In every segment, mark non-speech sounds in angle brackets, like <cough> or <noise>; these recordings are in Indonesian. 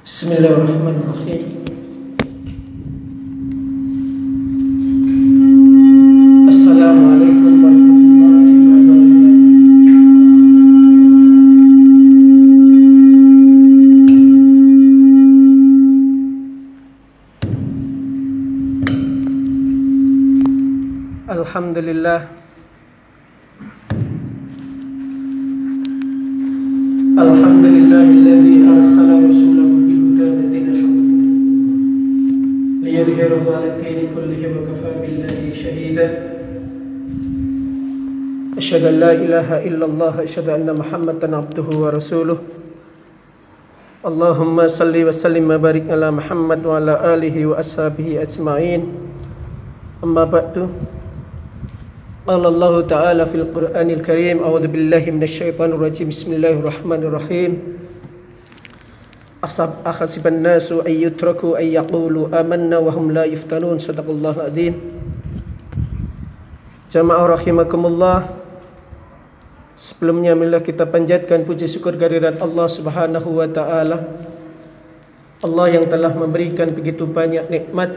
بسم الله الرحمن الرحيم. السلام عليكم ورحمة الله وبركاته. الحمد لله إله إلا الله أشهد أن محمدا عبده ورسوله. اللهم صل وسلم وبارك على محمد وعلى آله وأصحابه أجمعين. أما بعد قال الله تعالى في القرآن الكريم أعوذ بالله من الشيطان الرجيم. بسم الله الرحمن الرحيم. أحسب الناس أن يتركوا أن يقولوا آمنا وهم لا يفتنون. صدق الله العظيم. Jamaah rahimakumullah Sebelumnya marilah kita panjatkan puji syukur kehadirat Allah Subhanahu wa taala. Allah yang telah memberikan begitu banyak nikmat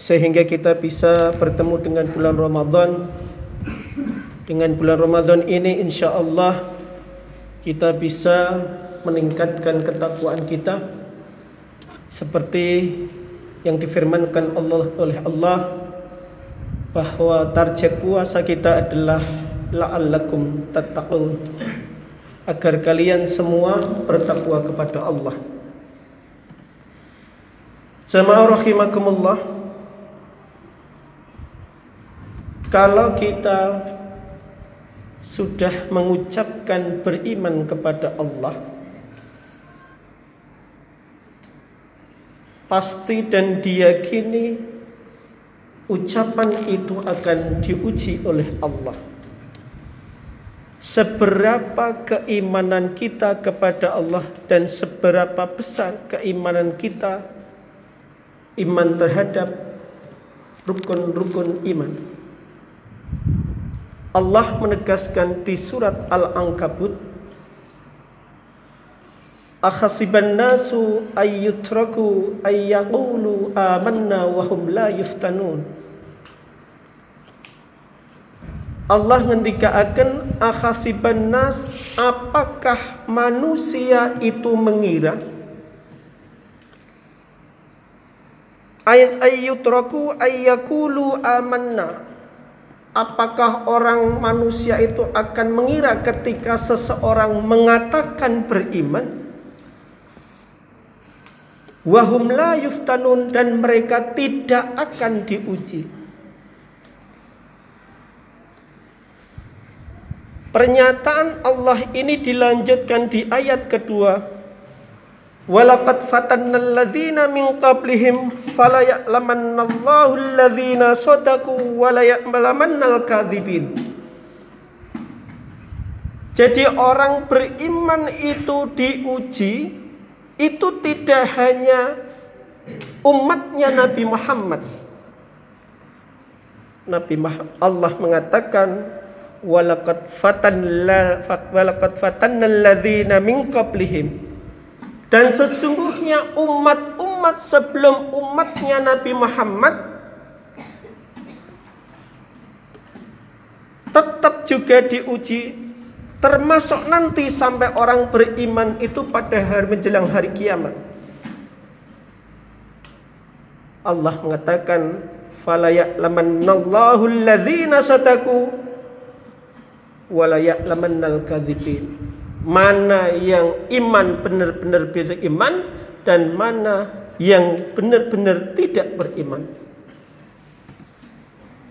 sehingga kita bisa bertemu dengan bulan Ramadan. Dengan bulan Ramadan ini insya Allah kita bisa meningkatkan ketakwaan kita seperti yang difirmankan Allah oleh Allah bahwa target puasa kita adalah la'allakum tattaqun agar kalian semua bertakwa kepada Allah. Jamaah rahimakumullah Kalau kita sudah mengucapkan beriman kepada Allah pasti dan diyakini ucapan itu akan diuji oleh Allah. Seberapa keimanan kita kepada Allah dan seberapa besar keimanan kita iman terhadap rukun-rukun iman. Allah menegaskan di surat Al-Ankabut Akhasiban nasu ayyutraku ayyaqulu amanna wa la yuftanun Allah ngendikaaken akhasiban nas apakah manusia itu mengira? Ayat ayyutraku ayyakulu amanna. Apakah orang manusia itu akan mengira ketika seseorang mengatakan beriman? Wahum la yuftanun dan mereka tidak akan diuji Pernyataan Allah ini dilanjutkan di ayat kedua. Walaqad fatanna alladzina min qablihim fala ya'lamanna Allahu alladzina sadaqu wa la al-kadzibin. Jadi orang beriman itu diuji itu tidak hanya umatnya Nabi Muhammad. Nabi Muhammad Allah mengatakan walaqad fatanna walaqad fatanna alladzina min qablihim. Dan sesungguhnya umat-umat sebelum umatnya Nabi Muhammad tetap juga diuji termasuk nanti sampai orang beriman itu pada hari menjelang hari kiamat. Allah mengatakan fala ya'lamannallahu alladzina sadaku kadzibin mana yang iman benar-benar beriman dan mana yang benar-benar tidak beriman.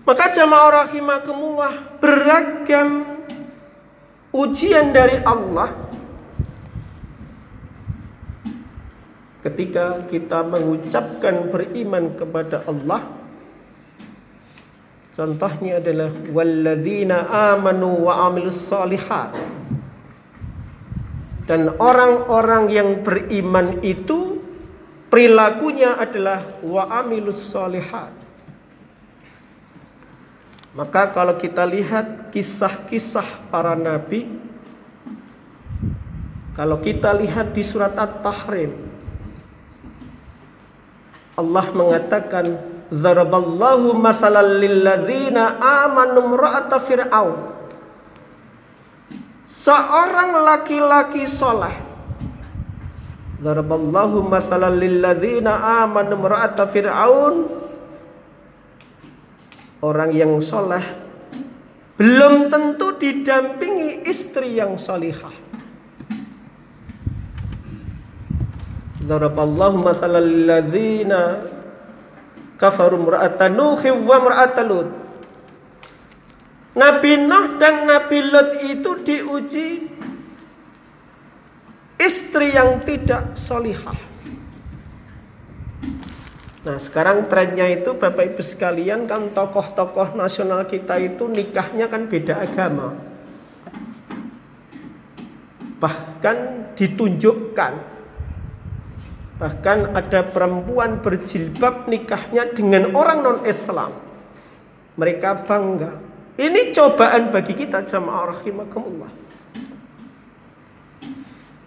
Maka jamaah rahimakumullah beragam ujian dari Allah ketika kita mengucapkan beriman kepada Allah Contohnya adalah walladzina amanu wa amilus dan orang-orang yang beriman itu perilakunya adalah wa amilus. Maka kalau kita lihat kisah-kisah para nabi Kalau kita lihat di surat At-Tahrim Allah mengatakan Zaraballahu mathalan lilladzina amanu imra'ata fir'aun. Seorang laki-laki soleh. Daraballahu masalan lilladzina amanu imra'ata fir'aun. Orang yang soleh belum tentu didampingi istri yang salihah. Daraballahu masalan lilladzina kafaru imra'ata Nuh wa Lut Nabi Nuh dan Nabi Lut itu diuji istri yang tidak solihah. Nah sekarang trennya itu Bapak Ibu sekalian kan tokoh-tokoh nasional kita itu nikahnya kan beda agama. Bahkan ditunjukkan Bahkan ada perempuan berjilbab nikahnya dengan orang non-Islam. Mereka bangga. Ini cobaan bagi kita jamaah rahimakumullah.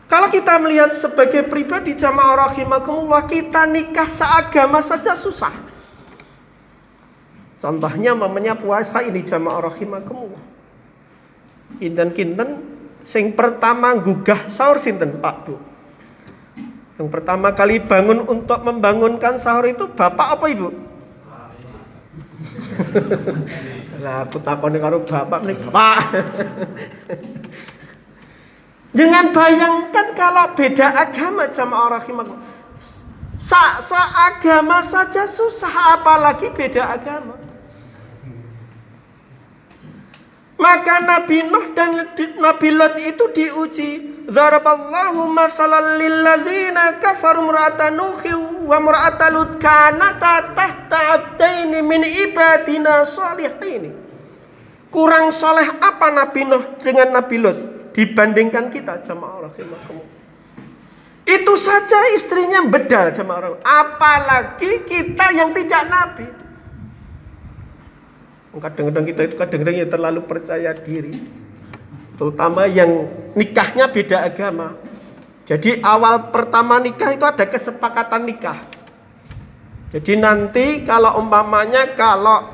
Kalau kita melihat sebagai pribadi jamaah rahimakumullah, kita nikah seagama saja susah. Contohnya mamanya puasa ini jamaah rahimakumullah. Kinten-kinten sing pertama gugah sahur sinten Pak Bu. Yang pertama kali bangun untuk membangunkan sahur itu bapak apa ibu? Lah aku takoni karo bapak nih bapak. Jangan bayangkan kalau beda agama sama orang Sa, sa agama saja susah apalagi beda agama. Maka Nabi Nuh dan Nabi Lot itu diuji. Zaraballahu masalan lilladzina kafaru mura'ata Nuhi wa mura'ata Lut kanata tahta abdaini min ibadina salihin. Kurang soleh apa Nabi Nuh dengan Nabi Lot dibandingkan kita sama Allah Itu saja istrinya bedal sama orang. Apalagi kita yang tidak Nabi. Kadang-kadang kita itu kadang-kadang yang terlalu percaya diri. Terutama yang nikahnya beda agama. Jadi awal pertama nikah itu ada kesepakatan nikah. Jadi nanti kalau umpamanya kalau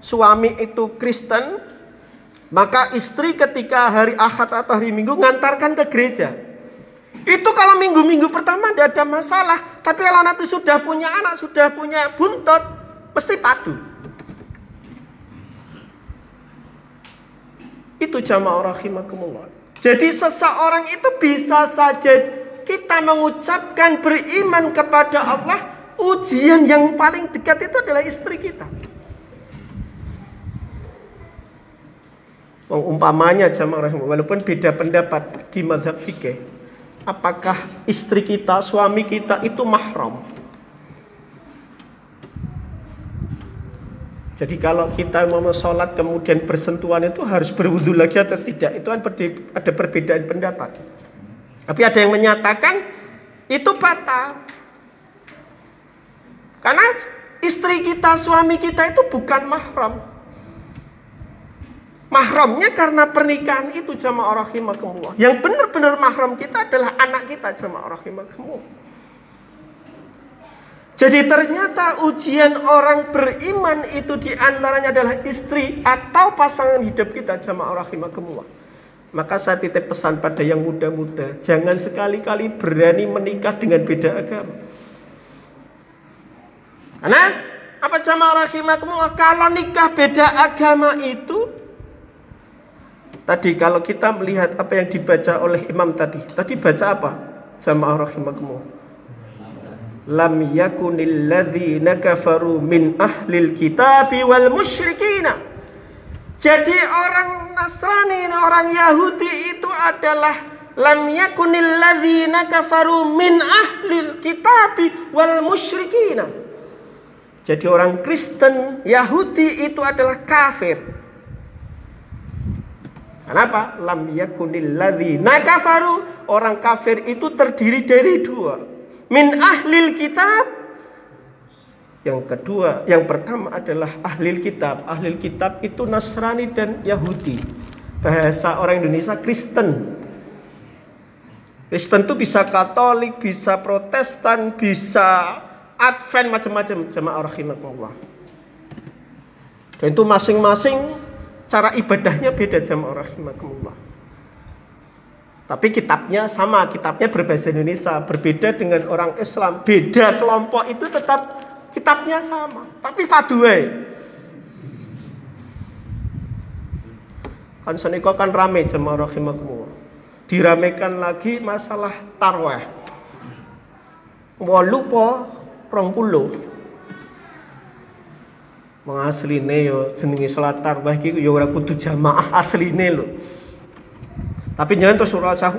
suami itu Kristen, maka istri ketika hari Ahad atau hari Minggu ngantarkan ke gereja. Itu kalau minggu-minggu pertama tidak ada masalah. Tapi kalau nanti sudah punya anak, sudah punya buntut, pasti padu. Itu jamaah rahimakumullah. Jadi seseorang itu bisa saja kita mengucapkan beriman kepada Allah, ujian yang paling dekat itu adalah istri kita. Umpamanya jamaah rahimakumullah, walaupun beda pendapat di madhab fikih, apakah istri kita, suami kita itu mahram? Jadi kalau kita mau sholat kemudian bersentuhan itu harus berwudu lagi atau tidak itu kan ada perbedaan pendapat. Tapi ada yang menyatakan itu batal. Karena istri kita, suami kita itu bukan mahram. Mahramnya karena pernikahan itu jamaah rahimakumullah. Yang benar-benar mahram kita adalah anak kita jamaah rahimakumullah. Jadi ternyata ujian orang beriman itu di antaranya adalah istri atau pasangan hidup kita jamaah rahimakumullah. Maka saya titip pesan pada yang muda-muda, jangan sekali-kali berani menikah dengan beda agama. Karena apa jamaah rahimakumullah? Kalau nikah beda agama itu tadi kalau kita melihat apa yang dibaca oleh imam tadi, tadi baca apa? Jamaah rahimakumullah lam yakunil ladzina kafaru min ahlil kitabi wal musyrikina. Jadi orang Nasrani orang Yahudi itu adalah lam yakunil ladzina kafaru min ahlil kitabi wal musyrikina. Jadi orang Kristen Yahudi itu adalah kafir. Kenapa? Lam yakunil ladzina kafaru. Orang kafir itu terdiri dari dua min ahlil kitab yang kedua, yang pertama adalah ahlil kitab. Ahlil kitab itu Nasrani dan Yahudi. Bahasa orang Indonesia Kristen. Kristen itu bisa Katolik, bisa Protestan, bisa Advent macam-macam jamaah rahimakumullah. Dan itu masing-masing cara ibadahnya beda jamaah rahimakumullah. Tapi kitabnya sama, kitabnya berbahasa Indonesia, berbeda dengan orang Islam. Beda kelompok itu tetap kitabnya sama, tapi paduai. Kan seniko kan rame jamaah rahimakumullah. Diramekan lagi masalah tarwah. Walu po rong puluh mengasline yo jenenge salat tarawih iki yo ora kudu jamaah asline lho. Tapi jangan terus ora usah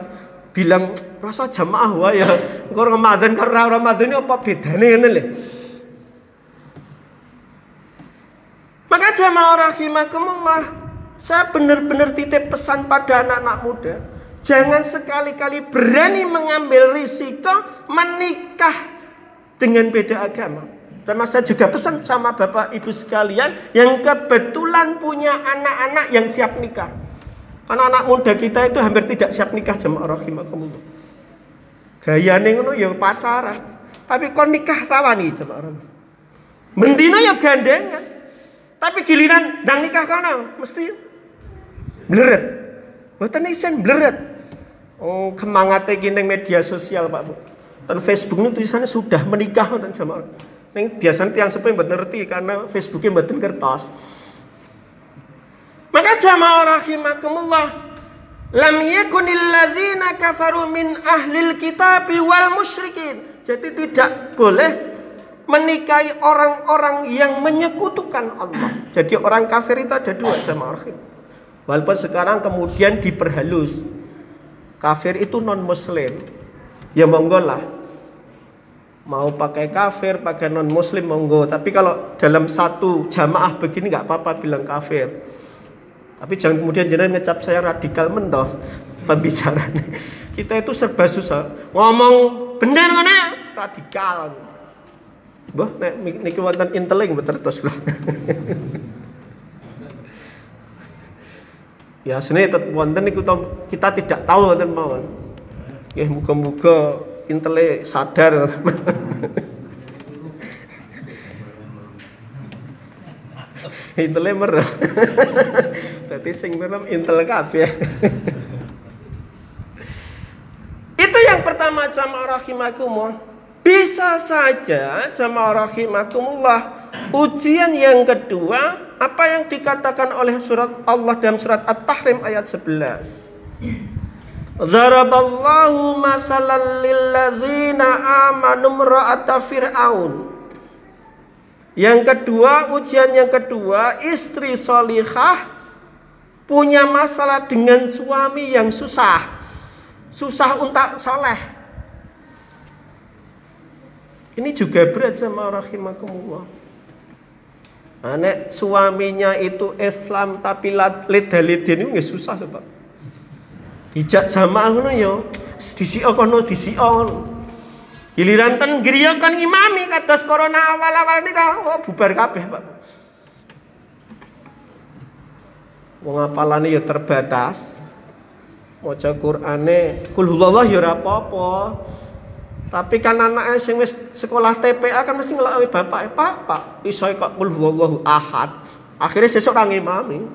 bilang rasa jamaah wae ya. Engko Ramadan karo Ramadan apa bedane ngene lho. Maka jamaah rahimakumullah, saya benar-benar titip pesan pada anak-anak muda. Jangan sekali-kali berani mengambil risiko menikah dengan beda agama. Dan saya juga pesan sama bapak ibu sekalian yang kebetulan punya anak-anak yang siap nikah. Karena anak muda kita itu hampir tidak siap nikah jemaah rahimakumullah. Gayane ngono ya pacaran. Tapi kon nikah rawani jemaah rahimah. Mendina ya gandengan. Tapi giliran nang nikah kono mesti bleret. Mboten isen bleret. Oh, kemangate ki media sosial, Pak Bu. Dan Facebook itu tulisannya sudah menikah dan jamaah. Neng biasanya tiang sepi mbak ngerti karena Facebooknya mboten kertas. Maka jamaah rahimakumullah lam yakunil ladzina kafaru min ahlil kitabi wal musyrikin. Jadi tidak boleh menikahi orang-orang yang menyekutukan Allah. Jadi orang kafir itu ada dua jamaah rahim. Walaupun sekarang kemudian diperhalus. Kafir itu non muslim. Ya monggo lah. Mau pakai kafir, pakai non muslim monggo. Tapi kalau dalam satu jamaah begini nggak apa-apa bilang kafir. Tapi jangan kemudian jangan ngecap saya radikal mentoh pembicaraan. Kita itu serba susah. Ngomong bener mana radikal. Boh, nek niki wonten inteling terus <laughs> Ya sini tetap wonten kita tidak tahu wonten mawon. Ya muga-muga intele sadar. <laughs> <laughs> intele merem. <laughs> Berarti sing merem intel kabeh. <laughs> Itu yang pertama jamaah rahimakumullah. Bisa saja jamaah rahimakumullah ujian yang kedua apa yang dikatakan oleh surat Allah dalam surat At-Tahrim ayat 11. Zaraballahu masalan lilladzina amanu mra'ata fir'aun. Yang kedua, ujian yang kedua, istri solihah punya masalah dengan suami yang susah. Susah untuk soleh. Ini juga berat sama rahimakumullah. Anak suaminya itu Islam tapi lidalidin ini susah loh Pak. Dijak jamaah ngono ya, disio kono disio. Giliran ten griya kan ngimami kados corona awal-awal nika oh, bubar kabeh, Pak. Wong apalane ya terbatas. Maca Qur'ane kul huwallah ya ora apa-apa. Tapi kan anak sing wis sekolah TPA kan mesti ngelakoni bapak, "Pak, Pak, iso kok kul huwallahu ahad." Akhirnya sesuk ra ngimami.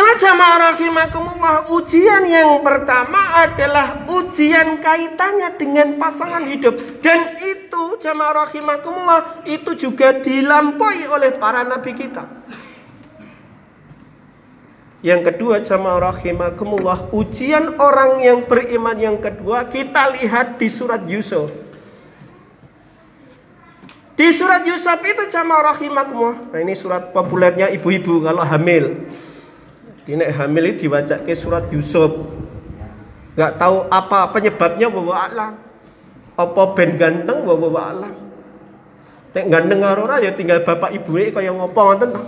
Mila jamaah rahimakumullah ujian yang pertama adalah ujian kaitannya dengan pasangan hidup dan itu jamaah rahimakumullah itu juga dilampaui oleh para nabi kita. Yang kedua jamaah rahimakumullah ujian orang yang beriman yang kedua kita lihat di surat Yusuf. Di surat Yusuf itu jamaah rahimakumullah. Nah ini surat populernya ibu-ibu kalau hamil. Ini hamil ini diwajak ke surat Yusuf. Gak tahu apa penyebabnya bawa alam. Apa ben ganteng bawa alam. Nek ganteng ora ya tinggal bapak ibu ini kaya ngopo ngoten to.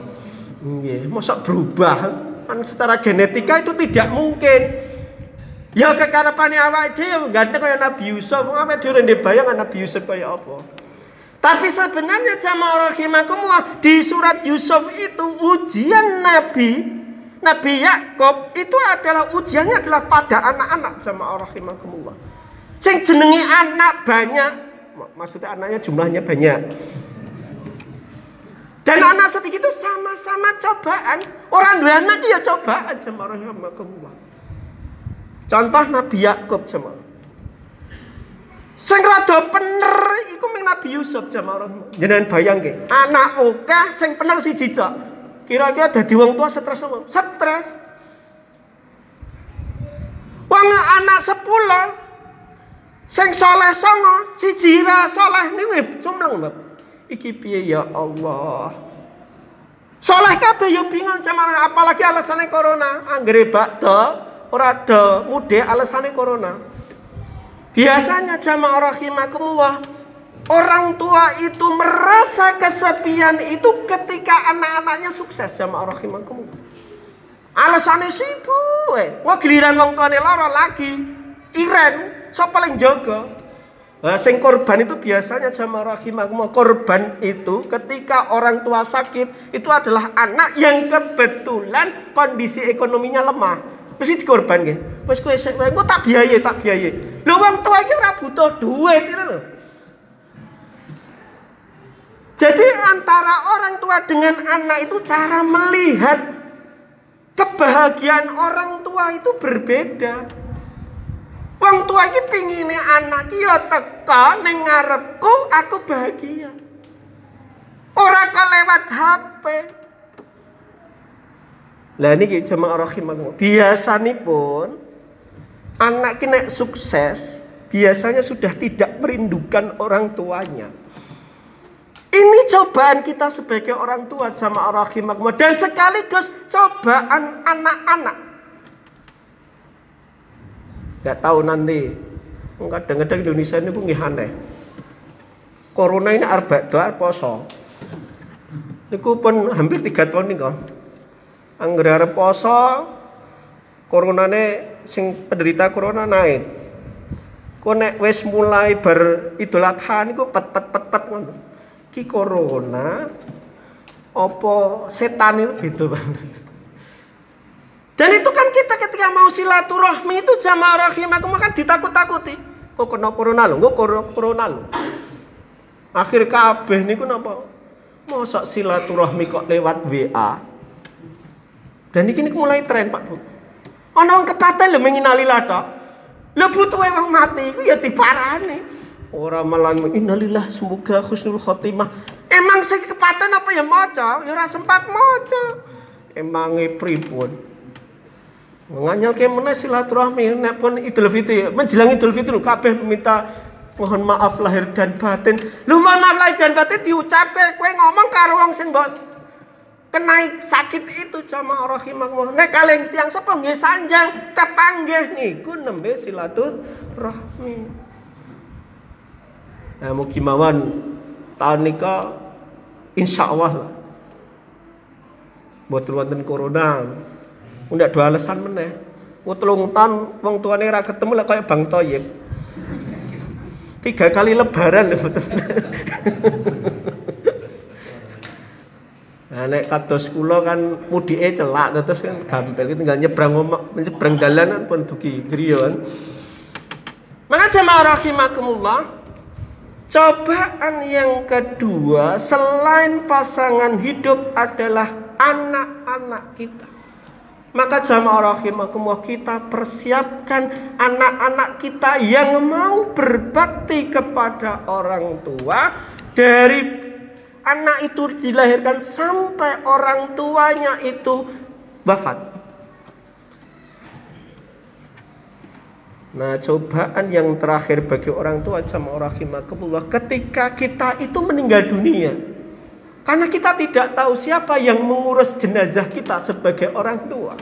Nggih, masa berubah? Kan secara genetika itu tidak mungkin. Ya kekarepane awake dhewe ganteng kaya Nabi Yusuf, awake dhewe ndek Nabi Yusuf kaya apa. Tapi sebenarnya jamaah rahimakumullah di surat Yusuf itu ujian Nabi Nabi Yakub itu adalah ujiannya adalah pada anak-anak jamaah rahimakumullah. Sing jenenge anak banyak, maksudnya anaknya jumlahnya banyak. Dan anak sedikit itu sama-sama cobaan. Orang dua anak ya cobaan sama rahimakumullah. Contoh Nabi Yakub sama. Sing rada bener iku Nabi Yusuf jamaah Jangan bayang ke. Anak oke sing bener si tok. Kira-kira dadi wong tua stres apa? Stres. Wong anak sepuluh sing soleh songo siji ra soleh niku cumleng, Mbak. Iki piye ya Allah. Soleh kabeh yo bingung jamaah apalagi alasannya corona. Anggere bakdo ora ada mude alasannya corona. Biasanya jamaah rahimakumullah Orang tua itu merasa kesepian itu ketika anak-anaknya sukses jamaah rahimakumullah. Alasannya sibuk, eh. Wah giliran wong tuane lara lagi. Iren, so paling jaga. Nah, sing korban itu biasanya jamaah rahimakumullah korban itu ketika orang tua sakit itu adalah anak yang kebetulan kondisi ekonominya lemah. Mesti dikorban nggih. Wis kowe tak biaya tak biaya. Lho wong tua iki ora butuh duit lho. Jadi antara orang tua dengan anak itu cara melihat kebahagiaan orang tua itu berbeda. Wong tua iki pingine anak iki ya teka ning ngarepku aku bahagia. Ora kok lewat HP. Lah niki jemaah rahimakumullah. Biasanipun anak ki sukses biasanya sudah tidak merindukan orang tuanya. Ini cobaan kita sebagai orang tua sama rahimakumullah dan sekaligus cobaan anak-anak Gak tahu nanti. Kadang-kadang Indonesia ini pun aneh. Corona ini arba doa poso. Niku pun hampir tiga tahun nih kok. Angger poso, coronane sing penderita corona naik. Kok nek wis mulai ber Idul Adha niku pet pet pet pet ngono. Ki corona apa setan itu banget. Dan itu kan kita ketika mau silaturahmi itu jamaah aku makan ditakut-takuti. Kok kena corona lho, kok corona lho. Akhir kabeh niku napa? Masa silaturahmi kok lewat WA. Dan ini mulai tren Pak Bu. Ana wong kepaten lho menginalilah tok. Lho butuh wong mati iku ya diparani. Ora malah innalillah semoga husnul khotimah. Emang sing kepaten apa ya maca? Ya ora sempat maca. Emange pripun? Nganyal ke mana silaturahmi nek pun Idul Fitri menjelang Idul Fitri kabeh minta mohon maaf lahir dan batin. Lu mohon maaf lahir dan batin diucape kowe ngomong karo wong sing mbok kenai sakit itu jamaah rahimahullah. Nek kaleng tiang sapa nggih sanjang kepanggih niku nembe silaturahmi. Nah mugi mawon tahun nika insyaallah lah. Buat wonten corona Ndak dua alasan meneh. Wong telung tahun wong tuane ra ketemu lah kayak Bang Toyib. Tiga kali lebaran lho betul. Nah, nek kados kula kan mudike celak terus kan gampil tinggal nyebrang nyebrang dalan pun dugi griya kan. Maka jemaah rahimakumullah Cobaan yang kedua selain pasangan hidup adalah anak-anak kita. Maka jamaah rahimakumullah kita persiapkan anak-anak kita yang mau berbakti kepada orang tua dari anak itu dilahirkan sampai orang tuanya itu wafat. Nah, cobaan yang terakhir bagi orang tua sama orang rahimakumullah ketika kita itu meninggal dunia. Karena kita tidak tahu siapa yang mengurus jenazah kita sebagai orang tua.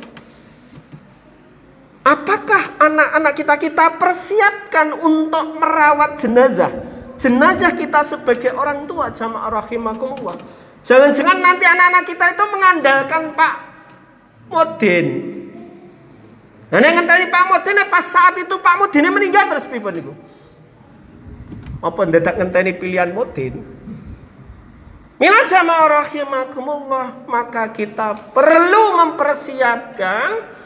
Apakah anak-anak kita kita persiapkan untuk merawat jenazah? Jenazah kita sebagai orang tua jamaah rahimakumullah. Jangan-jangan nanti anak-anak kita itu mengandalkan Pak Modin. Nah, yang ngenteni Pak Modin pas saat itu Pak Modin meninggal terus pripun niku? Apa ndedak ngenteni pilihan Modin? Mila jamaah rahimakumullah, maka kita perlu mempersiapkan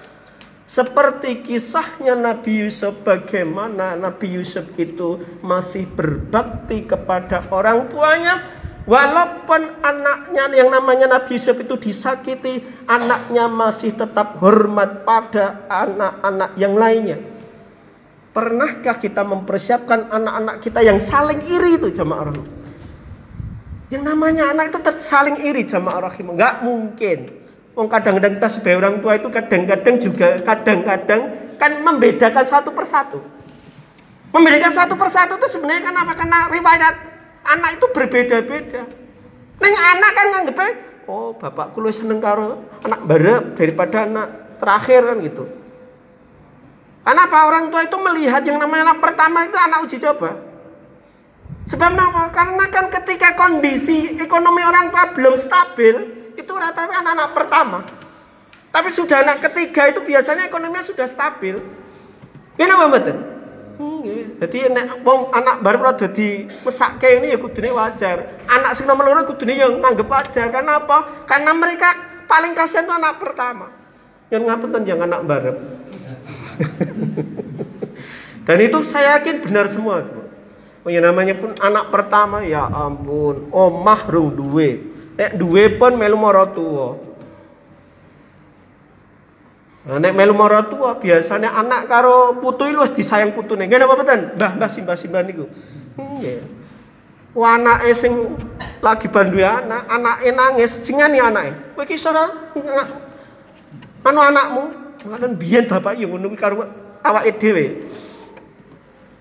Seperti kisahnya Nabi Yusuf bagaimana Nabi Yusuf itu masih berbakti kepada orang tuanya Walaupun anaknya yang namanya Nabi Yusuf itu disakiti, anaknya masih tetap hormat pada anak-anak yang lainnya. Pernahkah kita mempersiapkan anak-anak kita yang saling iri itu jamaah rahim? Yang namanya anak itu saling iri jamaah rahim. Enggak mungkin. Wong kadang-kadang kita sebagai orang tua itu kadang-kadang juga kadang-kadang kan membedakan satu persatu. Membedakan satu persatu itu sebenarnya kan apa? Karena riwayat Anak itu berbeda-beda. Neng anak kan nganggep oh bapakku lebih seneng karo anak barep daripada anak terakhir kan gitu. Karena apa orang tua itu melihat yang namanya anak pertama itu anak uji coba. Sebab apa? Karena kan ketika kondisi ekonomi orang tua belum stabil, itu rata-rata anak-anak pertama. Tapi sudah anak ketiga itu biasanya ekonominya sudah stabil. Kenapa betul? Hmm, jadi nek wong anak baru rada di mesake ini ya kudune wajar. Anak sing nomor loro kudune yang nganggep wajar. Karena apa? Karena mereka paling kasihan itu anak pertama. Yang ngapunten yang anak baru. <laughs> Dan itu saya yakin benar semua. Oh ya namanya pun anak pertama ya ampun, omah rung duwe. Nek duwe pun melu mara tuwa. Nah, nek melu mara tua biasanya anak karo putu luwih disayang putune. Nggih napa mboten? Mbah, mbah simbah-simbah niku. Nggih. Wah anake sing lagi bandu anak, anake nangis, sing ngani anake. Kowe iki ora anu anakmu. Kan biyen bapak yo ngono karo awake dhewe.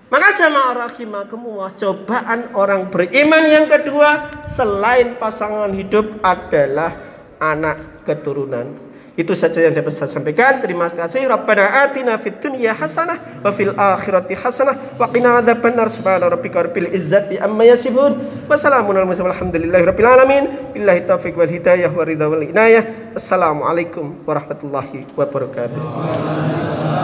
Maka jamaah rahimakumullah, cobaan orang beriman yang kedua selain pasangan hidup adalah anak keturunan. Itu saja yang dapat saya sampaikan. Terima kasih. Rabbana atina fid dunya hasanah wa fil akhirati hasanah wa qina adzabannar. Subhana rabbika rabbil izzati amma yasifun. Wassalamun ala mursalin walhamdulillahi rabbil alamin. Billahi taufiq wal hidayah wa ridha wal inayah. Assalamualaikum warahmatullahi wabarakatuh.